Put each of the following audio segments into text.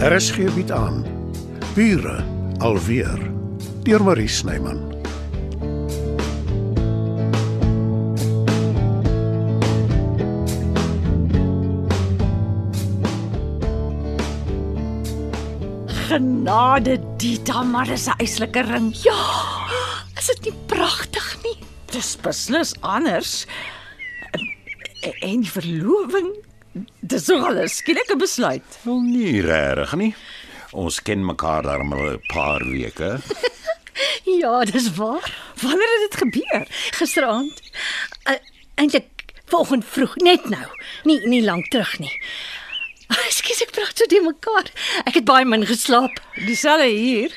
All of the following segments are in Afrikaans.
RSG bied aan Bure alweer deur Marie Snyman. Genade Dita, maar dis 'n eislike ring. Ja, is dit nie pragtig nie? Dis beslis anders. En, en die verloving, dis nogal 'n skielike besluit. Wel nie regtig nie. Ons ken mekaar darm al 'n paar weke. Ja, dis waar. Wanneer het dit gebeur? Gisteraand. Uh, Eintlik vanoggend vroeg, net nou. Nie nie lank terug nie. Ekskuus, ek praat so te mekaar. Ek het baie min geslaap. Dieselfde hier.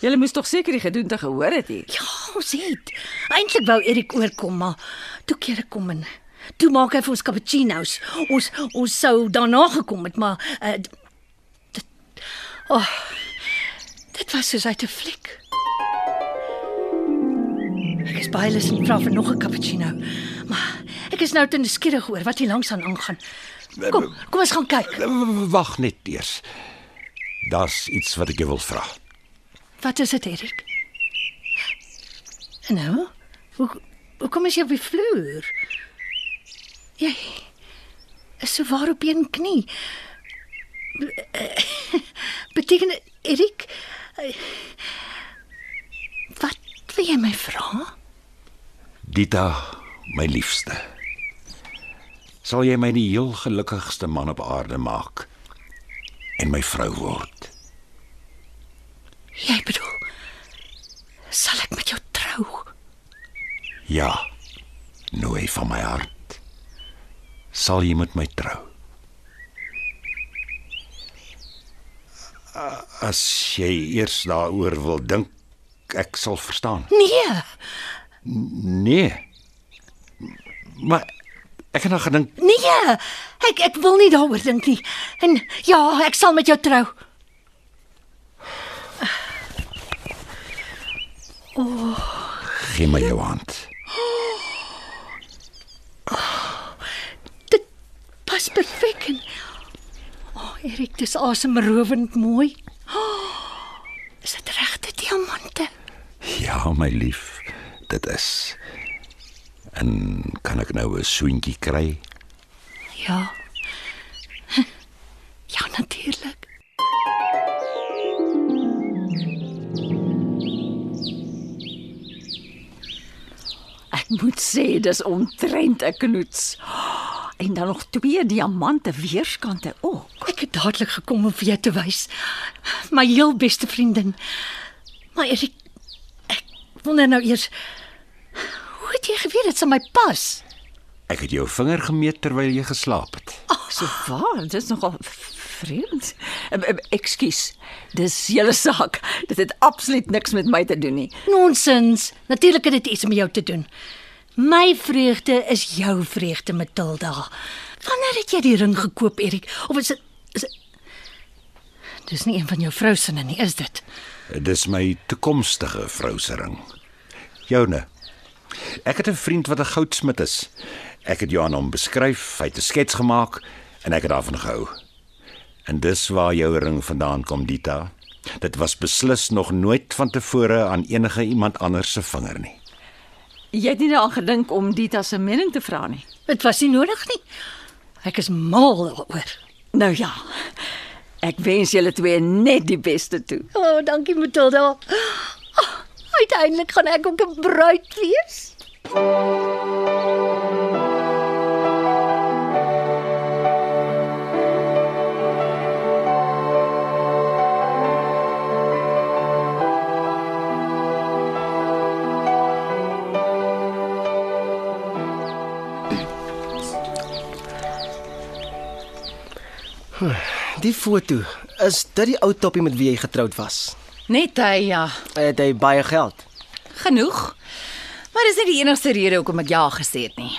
Julle moes tog seker die gedoente gehoor het hier. Ja, ons het. Eintlik wou Erik oorkom, maar toe keer ek kom in. Toe maak hy vir ons cappuccino's. Ons ons sou daarna gekom het, maar uh, dit Oh. Dit was soos uit 'n fliek. Ek is baie lus en vra vir nog 'n cappuccino. Maar ek is nou te nuuskierig oor wat hier langs aan aangaan. Kom, kom ons gaan kyk. Wag net eers. Daar's iets wat ek jou wil vra. Wat is dit, Erik? Nou, hoe hoe kom jy op die vloer? Jy is so waar op een knie. Beteken Erik? Wat wil jy my vra? Dita, my liefste. Sal jy my die heel gelukkigste man op aarde maak en my vrou word? Jy bedoel, sal ek met jou trou? Ja. Nooi van my hart. Sal jy met my trou? As jy eers daaroor wil dink, ek sal verstaan. Nee, Nee. Maar ek het nou gedink nee. Ek ek wil nie daaroor dink nie. En ja, ek sal met jou trou. gee my jou hand. Dit pas perfek en O, oh, Erik, dis asemrowend mooi. Oh, is dit regte diamante? Ja, my lief, dit is. En kan ek nou 'n soentjie kry? Ja. Ja, natuurlik. Ek moet sê dis omtrent 'n knoets. En dan nog twee diamante weerskante ook. Ek het dadelik gekom om vir jou te wys. My heel beste vriendin. Maar Erik, ek wonder nou eers hoe het jy geweet dit sal my pas? Ek het jou vinger gemeet terwyl jy geslaap het. So waar, dis nogal vreemd. Em, em, Ekskuus. Dis julle saak. Dit het absoluut niks met my te doen nie. Nonsens. Natuurlik het dit iets met jou te doen. My vreugde is jou vreugde, Matilda. Wanneer het jy die ring gekoop, Erik? Of is dit is dit Dis nie een van jou vrou se nie, is dit? Dis my toekomstige vrou se ring. Joune. Ek het 'n vriend wat 'n goudsmid is. Ek het jou aan hom beskryf, hy het 'n skets gemaak en ek het daarvan gehou. En dis waar jou ring vandaan kom, Dita. Dit was beslis nog nooit van tevore aan enige iemand anders se vinger nie. Jy het nie daaraan gedink om Dita se mening te vra nie. Dit was nie nodig nie. Ek is mal daaroor. Nou ja. Ek wens julle twee net die beste toe. O, oh, dankie Matilda. Oh, uiteindelik gaan ek ook 'n bruid wees. Die foto, is dit die ou toppie met wie jy getroud was? Net hy ja, Het hy baie geld? genoeg. Maar dis nie die enigste rede hoekom ek ja gesê het nie.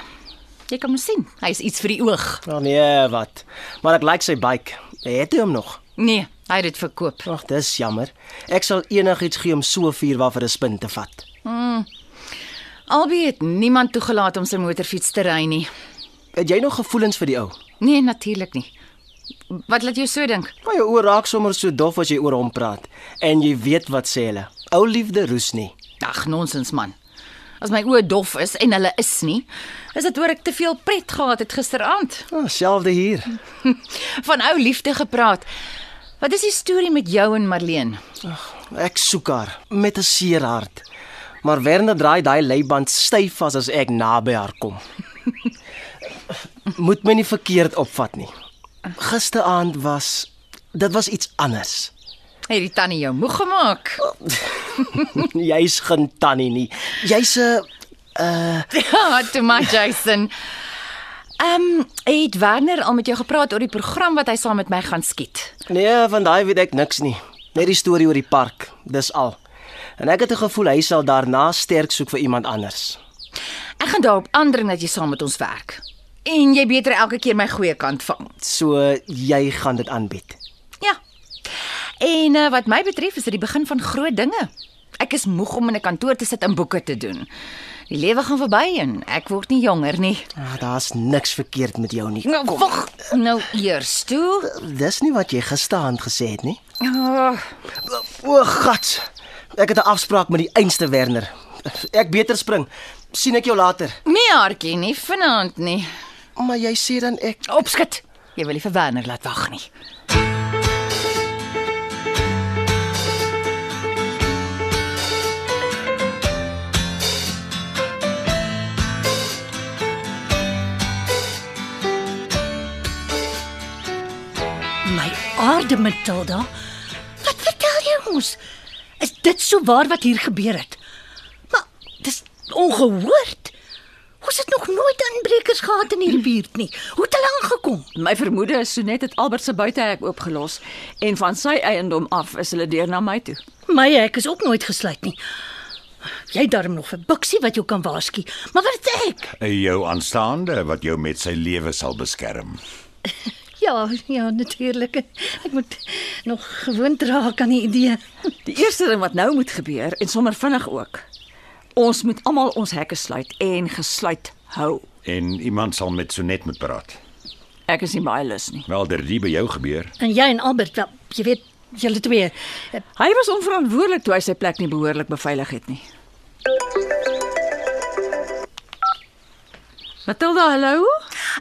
Jy kan mos sien, hy is iets vir die oog. Oh nee, wat? Maar ek like sy bike. Het hy hom nog? Nee, hy het dit verkoop. Ag, dis jammer. Ek sal enigiets gee om so vuur waar vir 'n spin te vat. Albei het niemand toegelaat om sy motorfiets te ry nie. Het jy nog gevoelens vir die ou? Nee, natuurlik nie. Wat laat jou so dink? Maar jou oor raak sommer so dof as jy oor hom praat en jy weet wat sê hulle. Ou liefde roes nie. Ag, nonsens man. As my oë dof is en hulle is nie, is dit oor ek te veel pret gehad het gisteraand. Ah, selfde hier. Van ou liefde gepraat. Wat is die storie met jou en Marlene? Ek soek haar met 'n seer hart. Maar Werner draai daai leiband styf vas as ek naby haar kom. Moet my nie verkeerd opvat nie. Gisteraand was dit was iets anders. Het die tannie jou moeg gemaak? Jy's geen tannie nie. Jy's 'n Ja, toe maar Jason. Ehm, um, het Werner al met jou gepraat oor die program wat hy saam met my gaan skiet? Nee, van daai weet ek niks nie. Net die storie oor die park. Dis al. En ek het 'n gevoel hy sal daarna sterk soek vir iemand anders. Ek gaan daarop aandring dat jy saam met ons werk. En jy beter elke keer my goeie kant vang. So jy gaan dit aanbied. Ja. En uh, wat my betref is dit die begin van groot dinge. Ek is moeg om in 'n kantoor te sit en boeke te doen. Die lewe gaan verby en ek word nie jonger nie. Ah, daar's niks verkeerd met jou nie. Nou, wag, nou eers toe. Dis nie wat jy gisterand gesê het nie. Oh, O, God. Ek het 'n afspraak met die einste Werner. Ek beter spring. sien ek jou later. nie hartjie nie, vanaand nie. Maar jy sê dan ek Opskit. Jy wil nie vir Werner laat wag nie. My aarde Matilda. Wat vertel jy ons? Is dit so waar wat hier gebeur het? Maar dis ongehoord. Ons het nog nooit inbrekers gehad in hierdie buurt nie. Hoe het hulle aangekom? My vermoede is Sonet het Albert se buitehek oopgelos en van sy eiendom af is hulle deur na my toe. My hek is ook nooit gesluit nie. Jy darm nog vir Buksie wat jou kan waarsku. Maar wat het ek? Jou aanstaande wat jou met sy lewe sal beskerm. Ja, ja, natuurlik. Ek moet nog gewoond raak aan die idee. Die eerste ding wat nou moet gebeur en sommer vinnig ook. Ons moet almal ons hekke sluit en gesluit hou. En iemand sal met Sonet moet praat. Ek is nie baie lus nie. Wel, dit het by jou gebeur. En jy en Albert, wel, jy weet, julle twee. eh, Hy was onverantwoordelik toe hy sy plek nie behoorlik beveilig het nie. Matilda, hallo?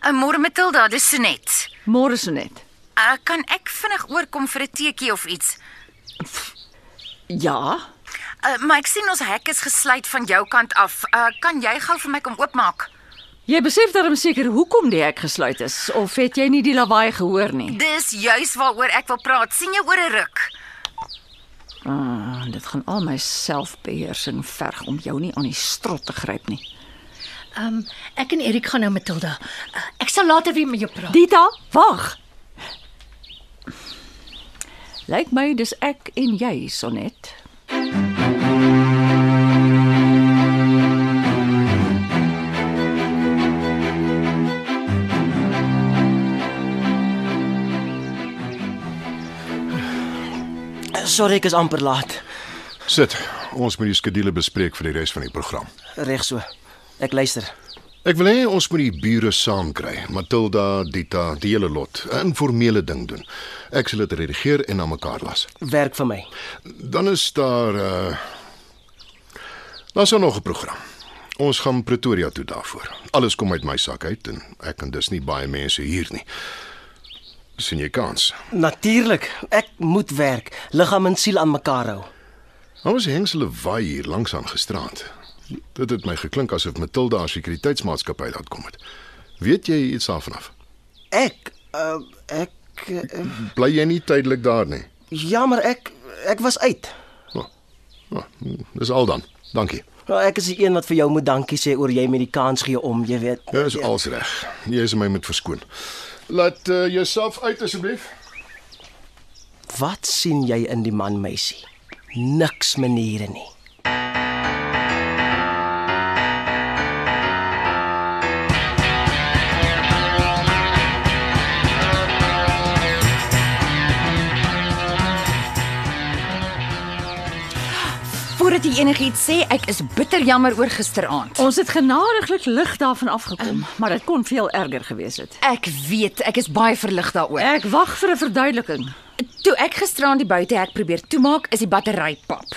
Uh, Môre Matilda, dis Sonet. Môre Sonet. Uh, kan ek vinnig oorkom vir 'n teekie of iets? Ja, Uh, maar ek sien ons hek is gesluit van jou kant af. Uh, kan jy gou vir my kom oopmaak? jy besef darm seker hoekom die hek gesluit is of het jy nie die lawaai gehoor nie? Dis juis waaroor ek wil praat. sien jy oor 'n ruk? Ah, dit gaan al my selfbeheersing verg om jou nie aan die strot te gryp nie. Ehm um, ek en Erik gaan nou Matilda. Uh, ek sal later weer met jou praat. Dita, wag. Lyk my dis ek en jy, Sonet. Sorry, ek is amper laat. Sit. Ons moet die skedule bespreek vir die res van die program. Reg so. Ek luister. Ek wil hê ons moet die bure saamkry. Matilda, Dita, die hele lot. 'n Informele ding doen. Ek sal dit redigeer en na mekaar las. Werk vir my. Dan is daar uh Daar's ook nog 'n program. Ons gaan Pretoria toe daarvoor. Alles kom uit my sak uit en ek kan dus nie baie mense hier nie. Sien jy kans? Natuurlik. Ek moet werk. Liggaam en siel aan mekaar hou. Ons hengsele waai hier langs aan gisterand. Dit het my geklink asof Matilda haar sekuriteitsmaatskappy laat kom het. Weet jy iets daarvan af? Ek uh, ek uh, Bly jy nie tydelik daar nie? ja, maar ek ek was uit. Oh, dis al dan. Dankie. Nou, ek is die een wat vir jou moet dankie sê oor jy met die kans gee om, jy weet. Dis als reg. Jy is my moet verskoon. Laat uh, jouself uit asseblief. Wat sien jy in die man meisie? Niks maniere nie. Voordat jy enigiets sê? Ek is bitter jammer oor gisteraand. Ons het genadiglik lig daarvan afgekom, maar dit kon veel erger gewees het. Ek weet, ek is baie verlig daaroor. Ek wag vir 'n verduideliking. Toe ek gisteraand die buitehek probeer toemaak, is die battery pap.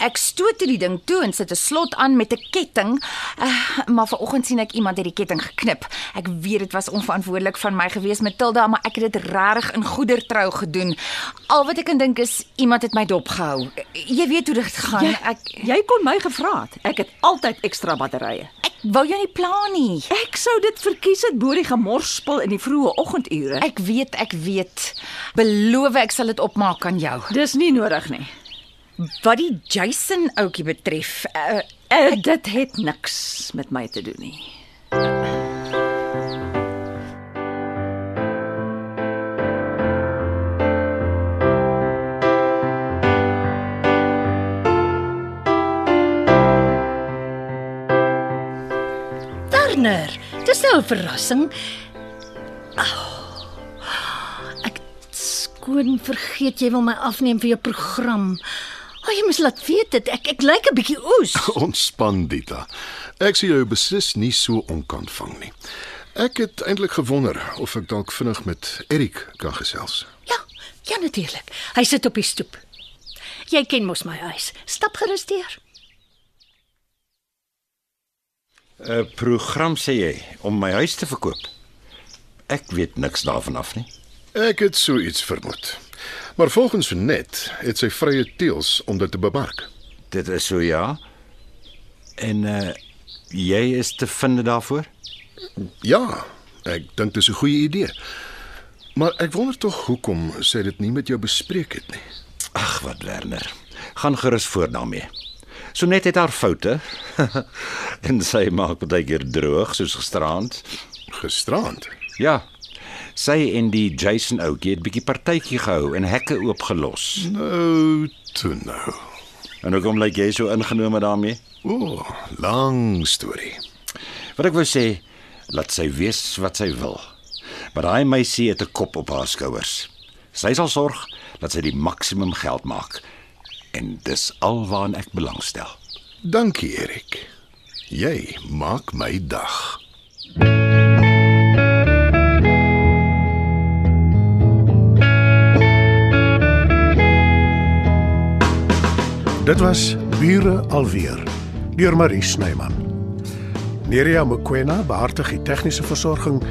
Ek stoot toe die ding toe en sit 'n slot aan met 'n ketting, uh, maar vanoggend sien ek iemand het die ketting geknip. Ek weet dit was onverantwoordelik van my gewees, Matilda, maar ek het dit regtig in goeie trou gedoen. Al wat ek kan dink is iemand het my dopgehou. Jy weet hoe dit gaan. Jy, Ek jy kon my gevra het. Ek het altyd ekstra batterye. Ek wou jou nie pla nie. Ek sou dit verkies het bo die gemorspel in die vroeë oggendure. Ek weet, ek weet. Beloof ek sal dit opmaak aan jou. Dis nie nodig nie. Wat die Jason ouetjie betref, uh, Uh, dit het niks met my te doen nie. Verrassing. Oh, ek skoon vergeet jy wil my afneem vir jou program. Oh, jy moet laat weet dit. Ek ek lyk 'n bietjie oes. Ontspan, Dita. Ek sien jou beslis nie so onkant vang nie. Ek het eintlik gewonder of ek dalk vinnig met Erik kan gesels. Ja, ja natuurlik. Hy sit op die stoep. Jy ken mos my huis. Stap gerus deur. 'n Program sê jy om my huis te verkoop. Ek weet niks daarvan af nie. Ek het so iets vermoed. Maar volgens Net het sy vrye teels om dit te bemark. Dit is so ja. En uh jy is te vind daarvoor? Ja, ek dink dit is 'n goeie idee. Maar ek wonder tog hoekom sy dit nie met jou bespreek het nie. Ag, wat Werner. Gaan gerus voort daarmee. So net het haar foute. en sy maak baie keer droog soos gisteraand. Gisterand. Ja. Sy en die Jason ouetjie het bietjie partytjie gehou en hekke oopgelos. Nou, toe nou. En hoekom lyk jy so ingenome daarmee? O, oh, lang storie. Wat ek wou sê, laat sy wees wat sy wil. Maar daai meisie het 'n kop op haar skouers. Sy sal sorg dat sy die maksimum geld maak. En dis alwaar ek belangstel. Dankie, Erik. Jy maak my dag. Dit was Bure alweer deur Marie Snyman. Nerea Mkwena behartig die tegniese versorging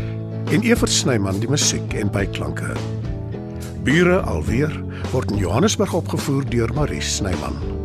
en Evert Snyman die musiek en byklanke. Bure alweer word in Johannesburg opgevoer deur Marie Snyman.